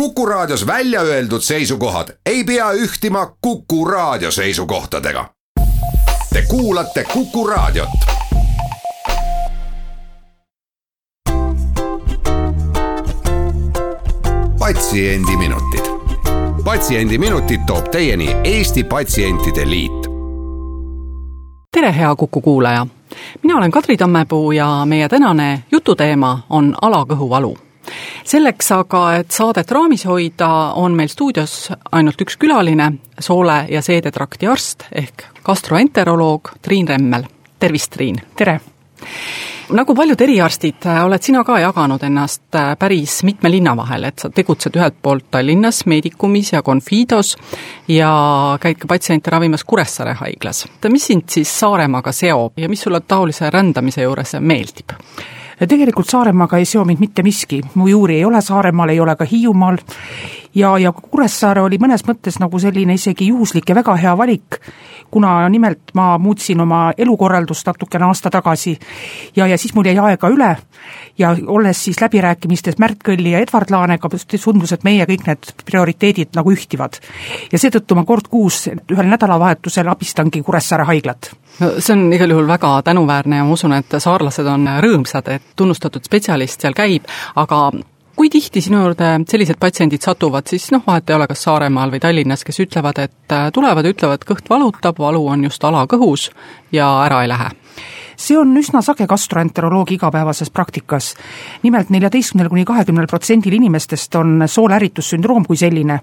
Kuku Raadios välja öeldud seisukohad ei pea ühtima Kuku Raadio seisukohtadega. Te kuulate Kuku Raadiot. patsiendiminutid, Patsiendiminutid toob teieni Eesti Patsientide Liit. tere, hea Kuku kuulaja! mina olen Kadri Tammepuu ja meie tänane jututeema on alakõhuvalu selleks aga, et saadet raamis hoida, on meil stuudios ainult üks külaline, soole- ja seedetrakti arst ehk gastroenteroloog Triin Remmel. tervist, Triin! tere! nagu paljud eriarstid, oled sina ka jaganud ennast päris mitme linna vahel, et sa tegutsed ühelt poolt Tallinnas Medicumis ja Confidos ja käid ka patsiente ravimas Kuressaare haiglas. mis sind siis Saaremaaga seob ja mis sulle taolise rändamise juures meeldib? Tegelikult Saaremaaga ei seo mind mitte miski, mu juuri ei ole Saaremaal, ei ole ka Hiiumaal. Ja, ja Kuressaare oli mõnes mõttes nagu selline isegi juhuslik ja väga hea valik, kuna nimelt ma muutsin oma elukorraldust natukene aasta tagasi. Ja, ja siis mul jäi aega üle ja olles siis läbirääkimistes Märt Kõlli ja Edward Laanega, tundus, et meie kõik need prioriteedid nagu ühtivad. ja seetõttu ma kord kuus ühel nädalavahetusel abistangi Kuressaare haiglat no see on igal juhul väga tänuväärne ja ma usun, et saarlased on rõõmsad, et tunnustatud spetsialist seal käib, aga kui tihti sinu juurde sellised patsiendid satuvad, siis noh, vahet ei ole, kas Saaremaal või Tallinnas, kes ütlevad, et tulevad ja ütlevad, kõht valutab, valu on just alakõhus ja ära ei lähe see on üsna sage gastroenteroloogi igapäevases praktikas. nimelt neljateistkümnel kuni kahekümnel protsendil inimestest on sooleäritussündroom kui selline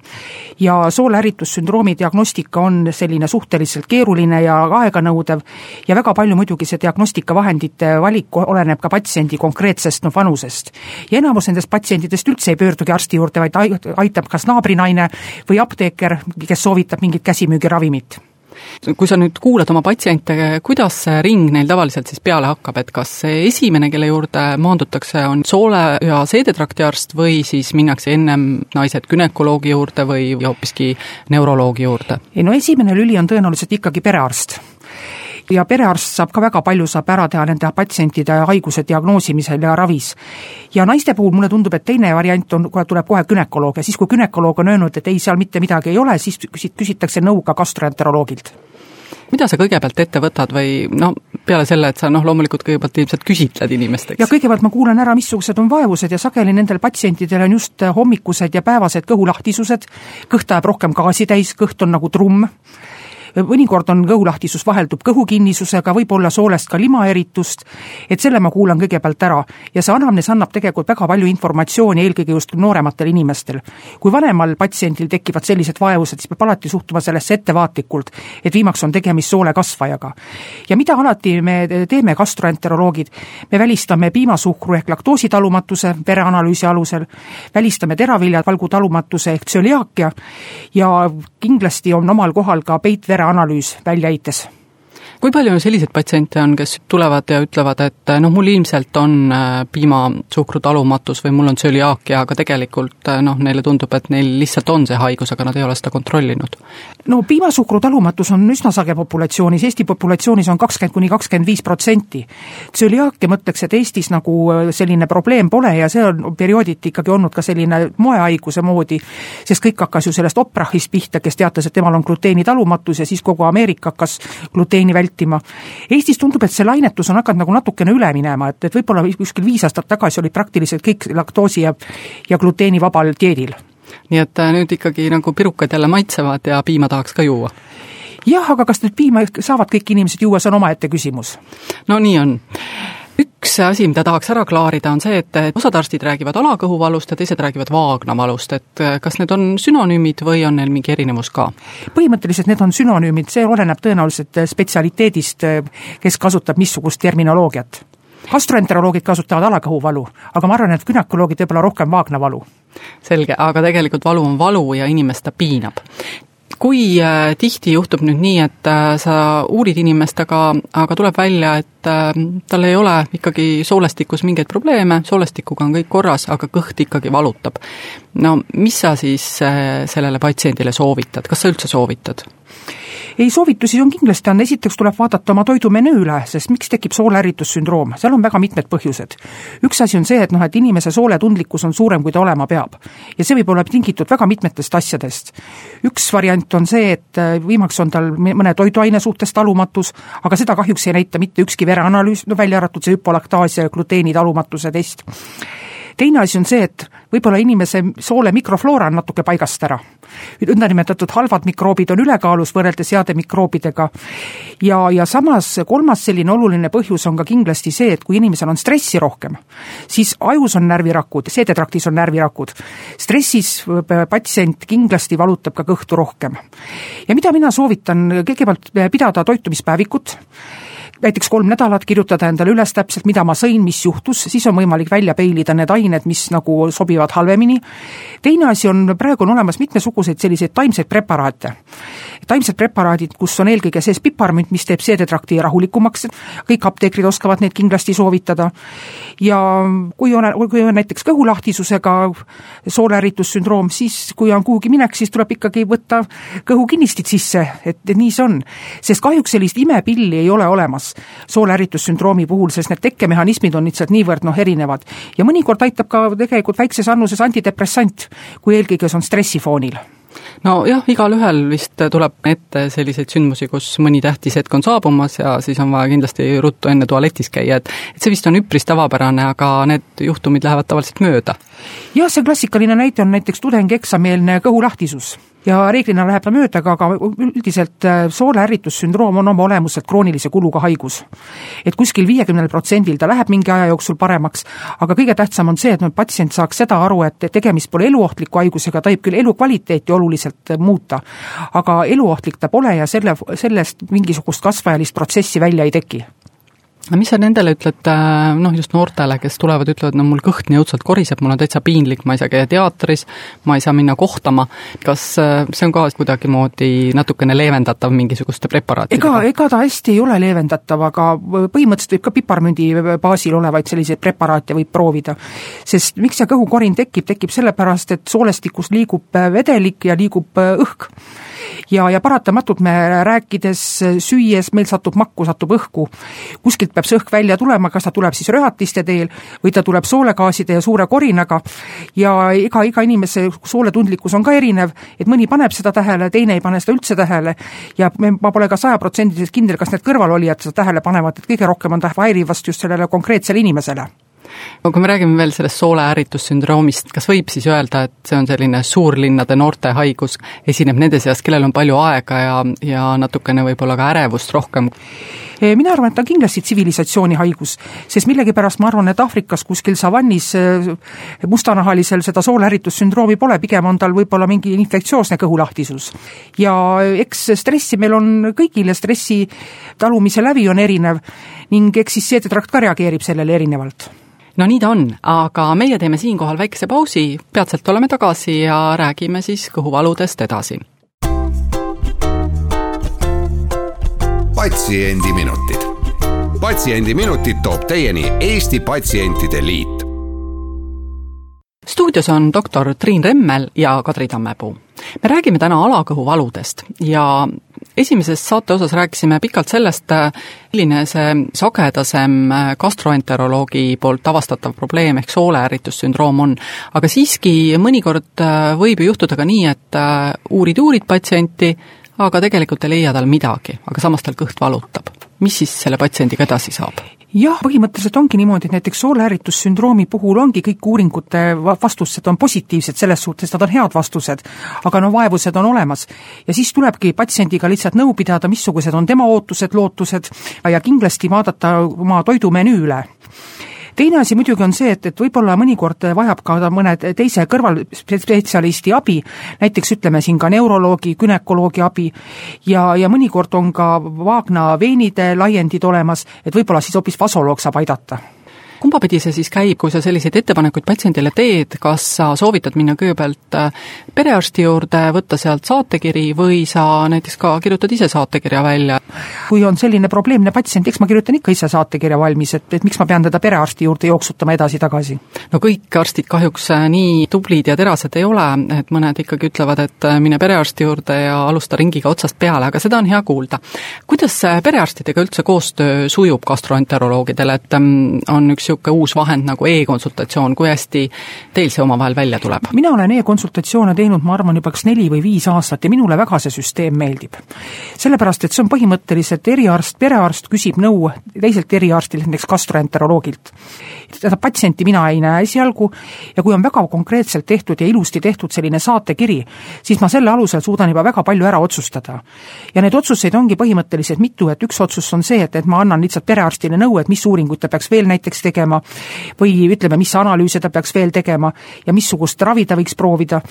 ja sooleäritussündroomi diagnostika on selline suhteliselt keeruline ja aeganõudev ja väga palju muidugi see diagnostikavahendite valik oleneb ka patsiendi konkreetsest noh, vanusest. ja enamus nendest patsientidest üldse ei pöördugi arsti juurde, vaid aitab kas naabrinaine või apteeker, kes soovitab mingit käsimüügiravimit kui sa nüüd kuulad oma patsiente, kuidas see ring neil tavaliselt siis peale hakkab, et kas see esimene, kelle juurde maandutakse, on soole- ja seedetrakti arst või siis minnakse ennem naised günekoloogi juurde või hoopiski neuroloogi juurde? ei no esimene lüli on tõenäoliselt ikkagi perearst ja perearst saab ka väga palju, saab ära teha nende patsientide haiguse diagnoosimisel ja ravis. ja naiste puhul mulle tundub, et teine variant on, kohe tuleb kohe gümnakoloog ja siis, kui gümnakoloog on öelnud, et ei, seal mitte midagi ei ole, siis küsitakse nõu ka gastroenteroloogilt mida sa kõigepealt ette võtad või noh, peale selle, et sa noh, loomulikult kõigepealt ilmselt küsitled inimesteks? ja kõigepealt ma kuulan ära, missugused on vaevused ja sageli nendel patsientidel on just hommikused ja päevased kõhulahtisused, kõht ajab rohkem gaasi täis, kõht on nagu trumm mõnikord on kõhulahtisus vaheldub kõhukinnisusega, võib olla soolest ka limaeritust, et selle ma kuulan kõigepealt ära. ja see anamnees annab tegelikult väga palju informatsiooni, eelkõige just noorematel inimestel. kui vanemal patsiendil tekivad sellised vaevused, siis peab alati suhtuma sellesse ettevaatlikult, et viimaks on tegemist soole kasvajaga. ja mida alati me teeme, gastroenteroloogid, me välistame piimasuhkru ehk laktoositalumatuse vereanalüüsi alusel, välistame teraviljavalgu talumatuse ehk tsöliaakia ja kindlasti on omal kohal ka peitvere analüüs välja heites kui palju selliseid patsiente on, kes tulevad ja ütlevad, et noh, mul ilmselt on äh, piimasuhkru talumatus või mul on tsöliaakia, aga tegelikult äh, noh, neile tundub, et neil lihtsalt on see haigus, aga nad ei ole seda kontrollinud? no piimasuhkru talumatus on üsna sage populatsioonis, Eesti populatsioonis on kakskümmend kuni kakskümmend viis protsenti. tsöliaakia ma ütleks, et Eestis nagu äh, selline probleem pole ja see on periooditi ikkagi olnud ka selline moehaiguse moodi, sest kõik hakkas ju sellest Oprahist pihta, kes teatas, et temal on gluteeni talumatus ja siis kogu Ameerika hakkas gluteeni vältima vältima. Eestis tundub, et see lainetus on hakanud nagu natukene üle minema, et, et võib-olla kuskil viis aastat tagasi olid praktiliselt kõik laktoosi ja, ja gluteenivabal dieedil. nii et äh, nüüd ikkagi nagu pirukad jälle maitsevad ja piima tahaks ka juua? jah, aga kas nüüd piima saavad kõik inimesed juua, see on omaette küsimus. no nii on üks asi, mida tahaks ära klaarida, on see, et osad arstid räägivad alakõhuvalust ja teised räägivad vaagnavalust, et äh, kas need on sünonüümid või on neil mingi erinevus ka? põhimõtteliselt need on sünonüümid, see oleneb tõenäoliselt äh, spetsialiteedist, äh, kes kasutab missugust terminoloogiat. gastroenteroloogid kasutavad alakõhuvalu, aga ma arvan, et gümnakoloogid võib-olla rohkem vaagnavalu selge, aga tegelikult valu on valu ja inimest ta piinab kui äh, tihti juhtub nüüd nii, et äh, sa uurid inimest, aga, aga tuleb välja, et äh, tal ei ole ikkagi soolestikus mingeid probleeme, soolestikuga on kõik korras, aga kõht ikkagi valutab. no mis sa siis sellele patsiendile soovitad, kas sa üldse soovitad? Ei, soovitusi on kindlasti on, esiteks tuleb vaadata oma toidumenüü üle, sest miks tekib sooleäritussündroom, seal on väga mitmed põhjused. üks asi on see, et noh, et inimese sooletundlikkus on suurem, kui ta olema peab. ja see võib olla tingitud väga mitmetest asjadest. üks variant on see, et äh, viimaks on tal mõne toiduaine suhtes talumatus, aga seda kahjuks ei näita mitte ükski vereanalüüs, no välja arvatud see hüpolaktaasia ja gluteeni talumatuse test teine asi on see, et võib-olla inimese soole mikrofloora on natuke paigast ära. nõndanimetatud halvad mikroobid on ülekaalus võrreldes heade mikroobidega ja, ja samas kolmas selline oluline põhjus on ka kindlasti see, et kui inimesel on stressi rohkem, siis ajus on närvirakud, seedetraktis on närvirakud. stressis patsient kindlasti valutab ka kõhtu rohkem. ja mida mina soovitan, kõigepealt pidada toitumispäevikut, näiteks kolm nädalat, kirjutada endale üles täpselt, mida ma sõin, mis juhtus, siis on võimalik välja peilida need ained, mis nagu sobivad halvemini. teine asi on, praegu on olemas mitmesuguseid selliseid taimseid preparaate. Taimsed preparaadid, kus on eelkõige sees piparmünt, mis teeb seedetrakti rahulikumaks, kõik apteekrid oskavad neid kindlasti soovitada, ja kui on, kui on näiteks kõhulahtisusega sooleäritussündroom, siis kui on kuhugi minek, siis tuleb ikkagi võtta kõhukinnistid sisse, et, et nii see on. sest kahjuks sellist imepilli ei ole olemas sooleäritussündroomi puhul, sest need tekkemehhanismid on lihtsalt niivõrd noh, erinevad. ja mõnikord aitab ka tegelikult väikses annuses antidepressant, kui eelkõige see on stressifoonil nojah, igalühel vist tuleb ette selliseid sündmusi, kus mõni tähtis hetk on saabumas ja siis on vaja kindlasti ruttu enne tualetis käia, et et see vist on üpris tavapärane, aga need juhtumid lähevad tavaliselt mööda. Jah, see klassikaline näide on näiteks tudengieksami-eelne kõhulahtisus. Ja reeglina läheb ta mööda, aga, aga üldiselt äh, sooleärritussündroom on oma olemuselt kroonilise kuluga haigus. et kuskil viiekümnel protsendil ta läheb mingi aja jooksul paremaks, aga kõige tähtsam on see, et nüüd patsient saaks seda aru, et tegemist pole eluohtliku haigusega, ta võib küll elukvaliteeti oluliselt muuta, aga eluohtlik ta pole ja selle, sellest mingisugust kasvajalist protsessi välja ei teki mis sa nendele ütled, äh, noh just noortele, kes tulevad, ütlevad, no mul kõht nii õudselt koriseb, mul on täitsa piinlik, ma ei saa käia teatris, ma ei saa minna kohtama, kas äh, see on ka kuidagimoodi natukene leevendatav mingisuguste preparaatidega? ega, ega ta hästi ei ole leevendatav, aga põhimõtteliselt võib ka piparmündi baasil olevaid selliseid preparaate võib proovida. sest miks see kõhukorin tekib, tekib sellepärast, et soolestikus liigub vedelik ja liigub õhk ja, ja paratamatult me rääkides, süües, meil satub makku, satub õhku. kuskilt peab see õhk välja tulema, kas ta tuleb siis röhatiste teel või ta tuleb soolegaaside ja suure korinaga. Ja iga, iga inimese sooletundlikkus on ka erinev, et mõni paneb seda tähele, teine ei pane seda üldse tähele. Ja me, ma pole ka sajaprotsendiliselt kindel, kas need kõrvalolijad seda tähele panevad, et kõige rohkem on ta häiriv vast just sellele konkreetsele inimesele kui me räägime veel sellest sooleärritussündroomist, kas võib siis öelda, et see on selline suurlinnade noorte haigus, esineb nende seas, kellel on palju aega ja, ja natukene võib-olla ka ärevust rohkem? Mina arvan, et ta on kindlasti tsivilisatsiooni haigus, sest millegipärast ma arvan, et Aafrikas kuskil savannis mustanahalisel seda sooleäritussündroomi pole, pigem on tal võib-olla mingi infektsioosne kõhulahtisus. ja eks stressi meil on kõigil ja stressi talumise lävi on erinev ning eks siis seedetrakt ka reageerib sellele erinevalt no nii ta on, aga meie teeme siinkohal väikese pausi, peatselt oleme tagasi ja räägime siis kõhuvaludest edasi. patsiendiminutid. patsiendiminutid toob teieni Eesti Patsientide Liit. Stuudios on doktor Triin Remmel ja Kadri Tammepuu. me räägime täna alakõhuvaludest ja esimeses saate osas rääkisime pikalt sellest, milline see sagedasem gastroenteroloogi poolt avastatav probleem ehk sooleärritussündroom on. aga siiski mõnikord äh, võib ju juhtuda ka nii, et äh, uurid-uurid patsienti, aga tegelikult ei leia tal midagi, aga samas tal kõht valutab. mis siis selle patsiendiga edasi saab? Jah, põhimõtteliselt ongi niimoodi, et näiteks sooleäritussündroomi puhul ongi kõik uuringute vastused on positiivsed selles suhtes, nad on head vastused, aga no vaevused on olemas. ja siis tulebki patsiendiga lihtsalt nõu pidada, missugused on tema ootused, lootused ja kindlasti vaadata oma toidumenüü üle teine asi muidugi on see, et, et võib-olla mõnikord vajab ka mõne teise kõrvalspetsialisti abi, näiteks ütleme siin ka neuroloogi, günekoloogi abi, ja, ja mõnikord on ka vaagna veenide laiendid olemas, et võib-olla siis hoopis vasoloog saab aidata kumba pidi see siis käib, kui sa selliseid ettepanekuid patsiendile teed, kas sa soovitad minna kõigepealt äh, perearsti juurde, võtta sealt saatekiri või sa näiteks ka kirjutad ise saatekirja välja? kui on selline probleemne patsient, eks ma kirjutan ikka ise saatekirja valmis, et, et miks ma pean teda perearsti juurde jooksutama edasi-tagasi? no kõik arstid kahjuks äh, nii tublid ja terased ei ole, et mõned ikkagi ütlevad, et äh, mine perearsti juurde ja alusta ringiga otsast peale, aga seda on hea kuulda. kuidas perearstidega üldse koostöö sujub gastroenteroloogidel, et ähm, on üks niisugune uus vahend nagu e-konsultatsioon, kui hästi teil see omavahel välja tuleb? mina olen e-konsultatsioone teinud, ma arvan, juba kas neli või viis aastat ja minule väga see süsteem meeldib. sellepärast, et see on põhimõtteliselt eriarst, perearst küsib nõu teiselt eriarstilt, näiteks gastroenteroloogilt. seda patsienti mina ei näe esialgu ja kui on väga konkreetselt tehtud ja ilusti tehtud selline saatekiri, siis ma selle alusel suudan juba väga palju ära otsustada. ja neid otsuseid ongi põhimõtteliselt mitu, et üks otsus on see, et, et ma annan lihtsalt perearstile nõu, et mis uuringuid ta peaks veel näiteks tegema või ütleme, mis analüüse ta peaks veel tegema ja missugust ravi ta võiks proovida.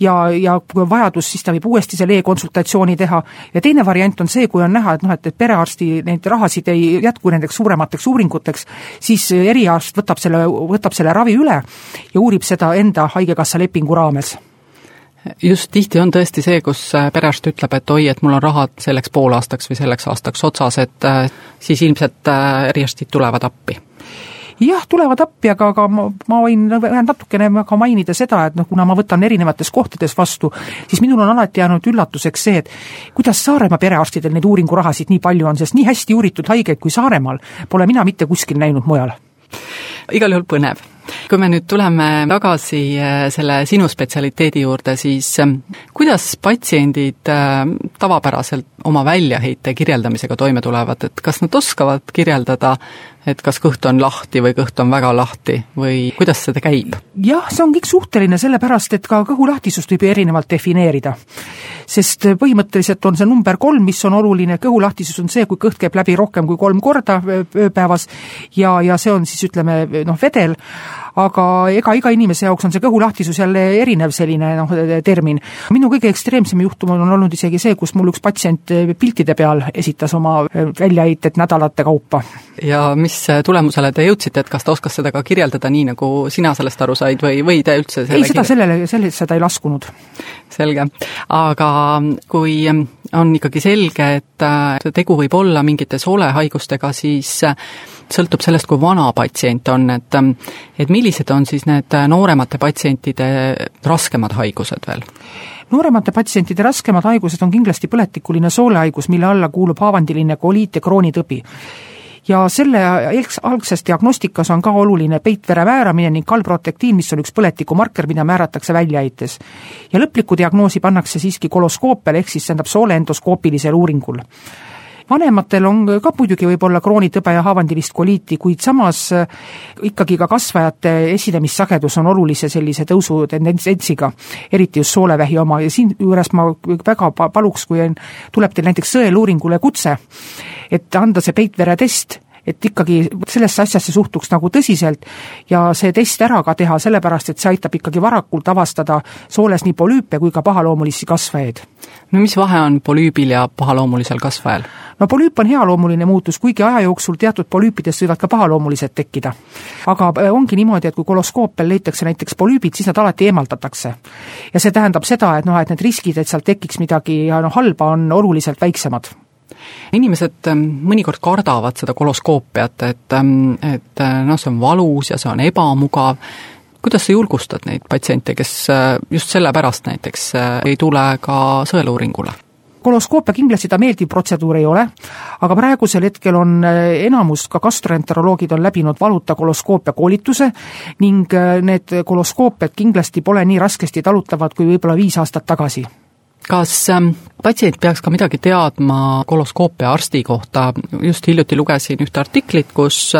Ja, ja kui on vajadus, siis ta võib uuesti selle e-konsultatsiooni teha. Ja teine variant on see, kui on näha, et noh, et, et perearsti neid rahasid ei jätku nendeks suuremateks uuringuteks, siis eriarst võtab selle, võtab selle ravi üle ja uurib seda enda Haigekassa lepingu raames. Just tihti on tõesti see, kus perearst ütleb, et oi, et mul on rahad selleks poolaastaks või selleks aastaks otsas, et äh, siis ilmselt äh, eriarstid tulevad appi jah, tulevad appi, aga, aga ma, ma võin natukene ka mainida seda, et noh, kuna ma võtan erinevates kohtades vastu, siis minul on alati jäänud üllatuseks see, et kuidas Saaremaa perearstidel neid uuringurahasid nii palju on, sest nii hästi uuritud haigeid kui Saaremaal pole mina mitte kuskil näinud mujal. Igal juhul põnev kui me nüüd tuleme tagasi äh, selle sinu spetsialiteedi juurde, siis ähm, kuidas patsiendid äh, tavapäraselt oma väljaheite kirjeldamisega toime tulevad, et kas nad oskavad kirjeldada, et kas kõht on lahti või kõht on väga lahti või kuidas see käib? jah, see on kõik suhteline, sellepärast et ka kõhulahtisust võib ju erinevalt defineerida. sest põhimõtteliselt on see number kolm, mis on oluline, kõhulahtisus on see, kui kõht käib läbi rohkem kui kolm korda ööpäevas ja, ja see on siis ütleme noh, vedel, aga ega iga inimese jaoks on see kõhulahtisus jälle erinev selline noh, termin. minu kõige ekstreemsem juhtum on olnud isegi see, kus mul üks patsient piltide peal esitas oma väljaheited nädalate kaupa. ja mis tulemusele te jõudsite, et kas ta oskas seda ka kirjeldada nii, nagu sina sellest aru said või, või te üldse ei, seda sellele, sellesse ta ei laskunud. selge, aga kui on ikkagi selge, et tegu võib olla mingite soolehaigustega, siis sõltub sellest, kui vana patsient on, et et millised on siis need nooremate patsientide raskemad haigused veel? nooremate patsientide raskemad haigused on kindlasti põletikuline soolehaigus, mille alla kuulub haavandiline koliit ja kroonitõbi ja selle algses diagnostikas on ka oluline peitvere määramine ning kallprotektiin, mis on üks põletikumarker, mida määratakse väljaheites. ja lõpliku diagnoosi pannakse siiski koloskoopial, ehk siis tähendab sooleendoskoopilisel uuringul vanematel on ka muidugi võib-olla kroonitõbe ja haavandilist koliiti, kuid samas äh, ikkagi ka kasvajate esinemissagedus on olulise sellise tõusu tendentsiga, eriti just soolevähi oma. Ja siinjuures ma väga paluks, kui on, tuleb teil näiteks sõeluuringule kutse, et anda see peitveretest et ikkagi sellesse asjasse suhtuks nagu tõsiselt ja see test ära ka teha, sellepärast et see aitab ikkagi varakult avastada sooles nii polüüpe kui ka pahaloomulisi kasvajaid. no mis vahe on polüübil ja pahaloomulisel kasvajal? no polüüp on healoomuline muutus, kuigi aja jooksul teatud polüüpidest võivad ka pahaloomulised tekkida. aga äh, ongi niimoodi, et kui koloskoopial leitakse näiteks polüübid, siis nad alati eemaldatakse. ja see tähendab seda, et noh, et need riskid, et sealt tekiks midagi noh, halba, on oluliselt väiksemad inimesed ähm, mõnikord kardavad seda koloskoopiat, et, ähm, et äh, noh, see on valus ja see on ebamugav, kuidas sa julgustad neid patsiente, kes äh, just sellepärast näiteks ei tule ka sõeluuringule? koloskoopia kindlasti ta meeldiv protseduur ei ole, aga praegusel hetkel on äh, enamus ka gastroenteroloogid on läbinud valuta koloskoopia koolituse ning äh, need koloskoopiad kindlasti pole nii raskesti talutavad kui võib-olla viis aastat tagasi kas ähm, patsient peaks ka midagi teadma koloskoopia arsti kohta, just hiljuti lugesin ühte artiklit, kus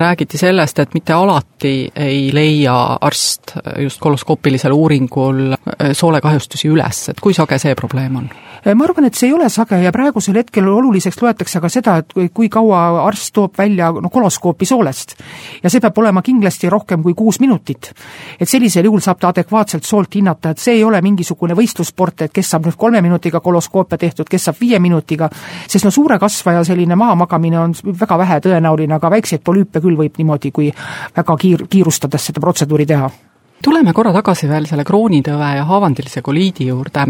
räägiti sellest, et mitte alati ei leia arst just koloskoopilisel uuringul soolekahjustusi üles, et kui sage see probleem on? Äh, ma arvan, et see ei ole sage ja praegusel hetkel oluliseks loetakse ka seda, et kui kaua arst toob välja no koloskoopi soolest. ja see peab olema kindlasti rohkem kui kuus minutit. et sellisel juhul saab ta adekvaatselt soolt hinnata, et see ei ole mingisugune võistlussport, et kes saab nüüd kolme minutiga koloskoopi koloskoopia tehtud, kes saab viie minutiga, sest no suure kasvaja selline mahamagamine on väga vähe tõenäoline, aga väikseid polüüpe küll võib niimoodi, kui väga kiir-, kiirustades seda protseduuri teha. Tuleme korra tagasi veel selle kroonitõve ja haavandilise koliidi juurde,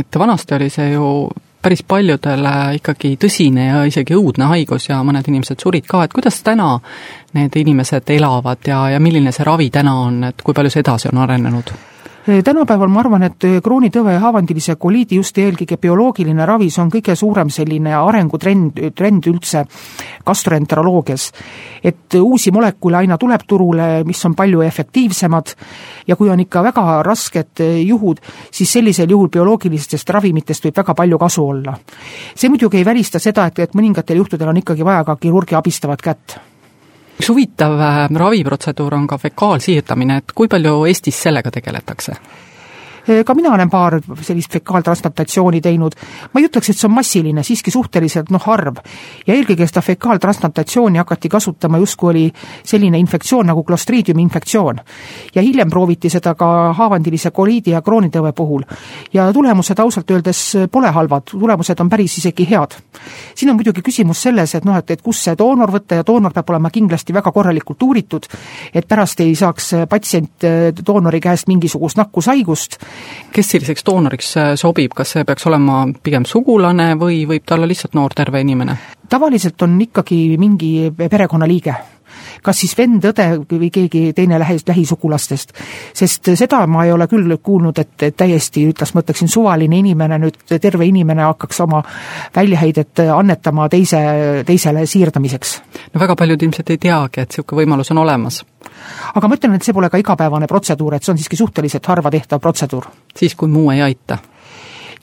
et vanasti oli see ju päris paljudele ikkagi tõsine ja isegi õudne haigus ja mõned inimesed surid ka, et kuidas täna need inimesed elavad ja, ja milline see ravi täna on, et kui palju see edasi on arenenud? Tänapäeval ma arvan, et kroonitõve ja haavandilise koliidi just eelkõige bioloogiline ravi, see on kõige suurem selline arengutrend, trend üldse gastroenteroloogias. et uusi molekule aina tuleb turule, mis on palju efektiivsemad ja kui on ikka väga rasked juhud, siis sellisel juhul bioloogilistest ravimitest võib väga palju kasu olla. see muidugi ei välista seda, et, et mõningatel juhtudel on ikkagi vaja ka kirurgi abistavat kätt üks huvitav äh, raviprotseduur on ka fekaalsiirdamine, et kui palju Eestis sellega tegeletakse? Ka mina olen paar sellist fekaaltransplantatsiooni teinud, ma ei ütleks, et see on massiline, siiski suhteliselt noh, harv. ja eelkõige seda fekaaltransplantatsiooni hakati kasutama justkui oli selline infektsioon nagu Clostridiumi infektsioon. ja hiljem prooviti seda ka haavandilise koliidi ja kroonitõve puhul. ja tulemused ausalt öeldes pole halvad, tulemused on päris isegi head. siin on muidugi küsimus selles, et noh, et, et kust see doonor võtta ja doonor peab olema kindlasti väga korralikult uuritud, et pärast ei saaks patsient doonori käest mingisugust nakkushaigust kes selliseks doonoriks äh, sobib, kas see peaks olema pigem sugulane või võib ta olla lihtsalt noor terve inimene? tavaliselt on ikkagi mingi perekonnaliige kas siis vend, õde või keegi teine lähi, lähisugulastest. sest seda ma ei ole küll kuulnud, et, täiesti, ütles, ma ütleksin, suvaline inimene nüüd, terve inimene hakkaks oma väljaheidet annetama teise, teisele siirdamiseks. no väga paljud ilmselt ei teagi, et niisugune võimalus on olemas. Aga ma ütlen, et see pole ka igapäevane protseduur, et see on siiski suhteliselt harva tehtav protseduur. siis, kui muu ei aita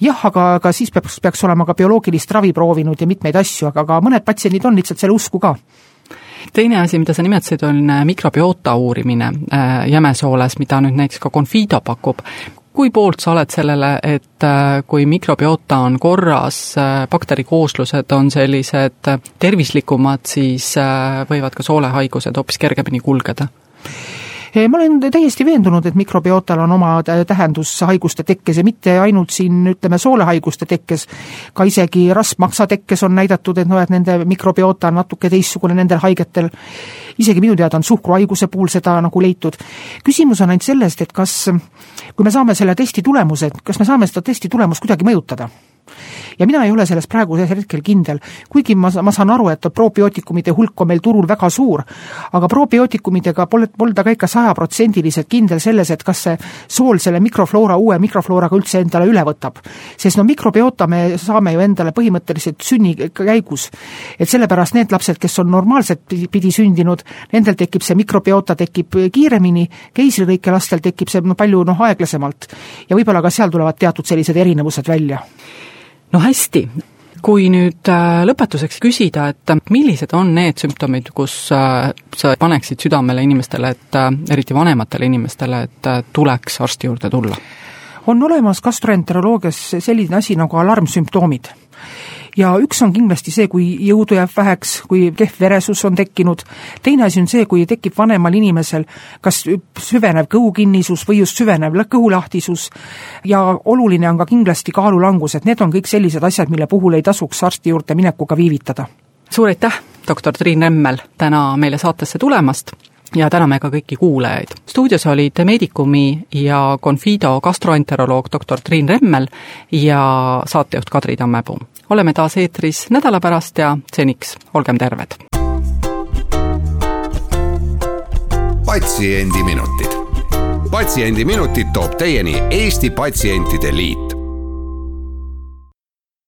jah, aga, aga siis peaks, peaks olema ka bioloogilist ravi proovinud ja mitmeid asju, aga, aga mõned patsiendid on lihtsalt selle usku ka teine asi, mida sa nimetasid, on äh, mikrobioota uurimine äh, jämesooles, mida nüüd näiteks ka Confido pakub kui poolt sa oled sellele, et äh, kui mikrobiota on korras, bakterikooslused on sellised tervislikumad, siis võivad ka soolehaigused hoopis kergemini kulgeda? Ma olen täiesti veendunud, et mikrobiotal on oma tähendus haiguste tekkes ja mitte ainult siin ütleme, soolehaiguste tekkes, ka isegi rasvmaksa tekkes on näidatud, et noh, et nende mikrobiota on natuke teistsugune nendel haigetel, isegi minu teada on suhkruhaiguse puhul seda nagu leitud. küsimus on ainult sellest, et kas, kui me saame selle testi tulemuse, kas me saame seda testi tulemust kuidagi mõjutada ja mina ei ole selles praegusel hetkel kindel, kuigi ma, ma saan aru, et probiootikumide hulk on meil turul väga suur, aga probiootikumidega pole, polda ka ikka sajaprotsendiliselt kindel selles, et kas see sool selle mikrofloora uue mikroflooraga üldse endale üle võtab. sest no mikrobiota me saame ju endale põhimõtteliselt sünni käigus. et sellepärast need lapsed, kes on normaalselt pidi sündinud, nendel tekib see mikrobiota, tekib kiiremini, keisrilõike lastel tekib see no palju noh, aeglasemalt. ja võib-olla ka seal tulevad teatud sellised erinevused välja no hästi, kui nüüd äh, lõpetuseks küsida, et äh, millised on need sümptomid, kus äh, sa paneksid südamele inimestele, et eriti vanematele inimestele, et tuleks arsti juurde tulla? on olemas gastroenteroloogias selline asi nagu alarmsümptoomid ja üks on kindlasti see, kui jõudu jääb väheks, kui kehv veresus on tekkinud, teine asi on see, kui tekib vanemal inimesel kas süvenev kõhukinnisus või just süvenev kõhulahtisus ja oluline on ka kindlasti kaalulangus, et need on kõik sellised asjad, mille puhul ei tasuks arsti juurde minekuga viivitada. suur aitäh, doktor Triin Remmel, täna meile saatesse tulemast ja täname ka kõiki kuulajaid. stuudios olid Medicumi ja Confido gastroenteroloog doktor Triin Remmel ja saatejuht Kadri Tammepuu. Oleme taas eetris nädala pärast ja seniks olgem terved! patsiendiminutid. patsiendiminutid toob teieni Eesti Patsientide Liit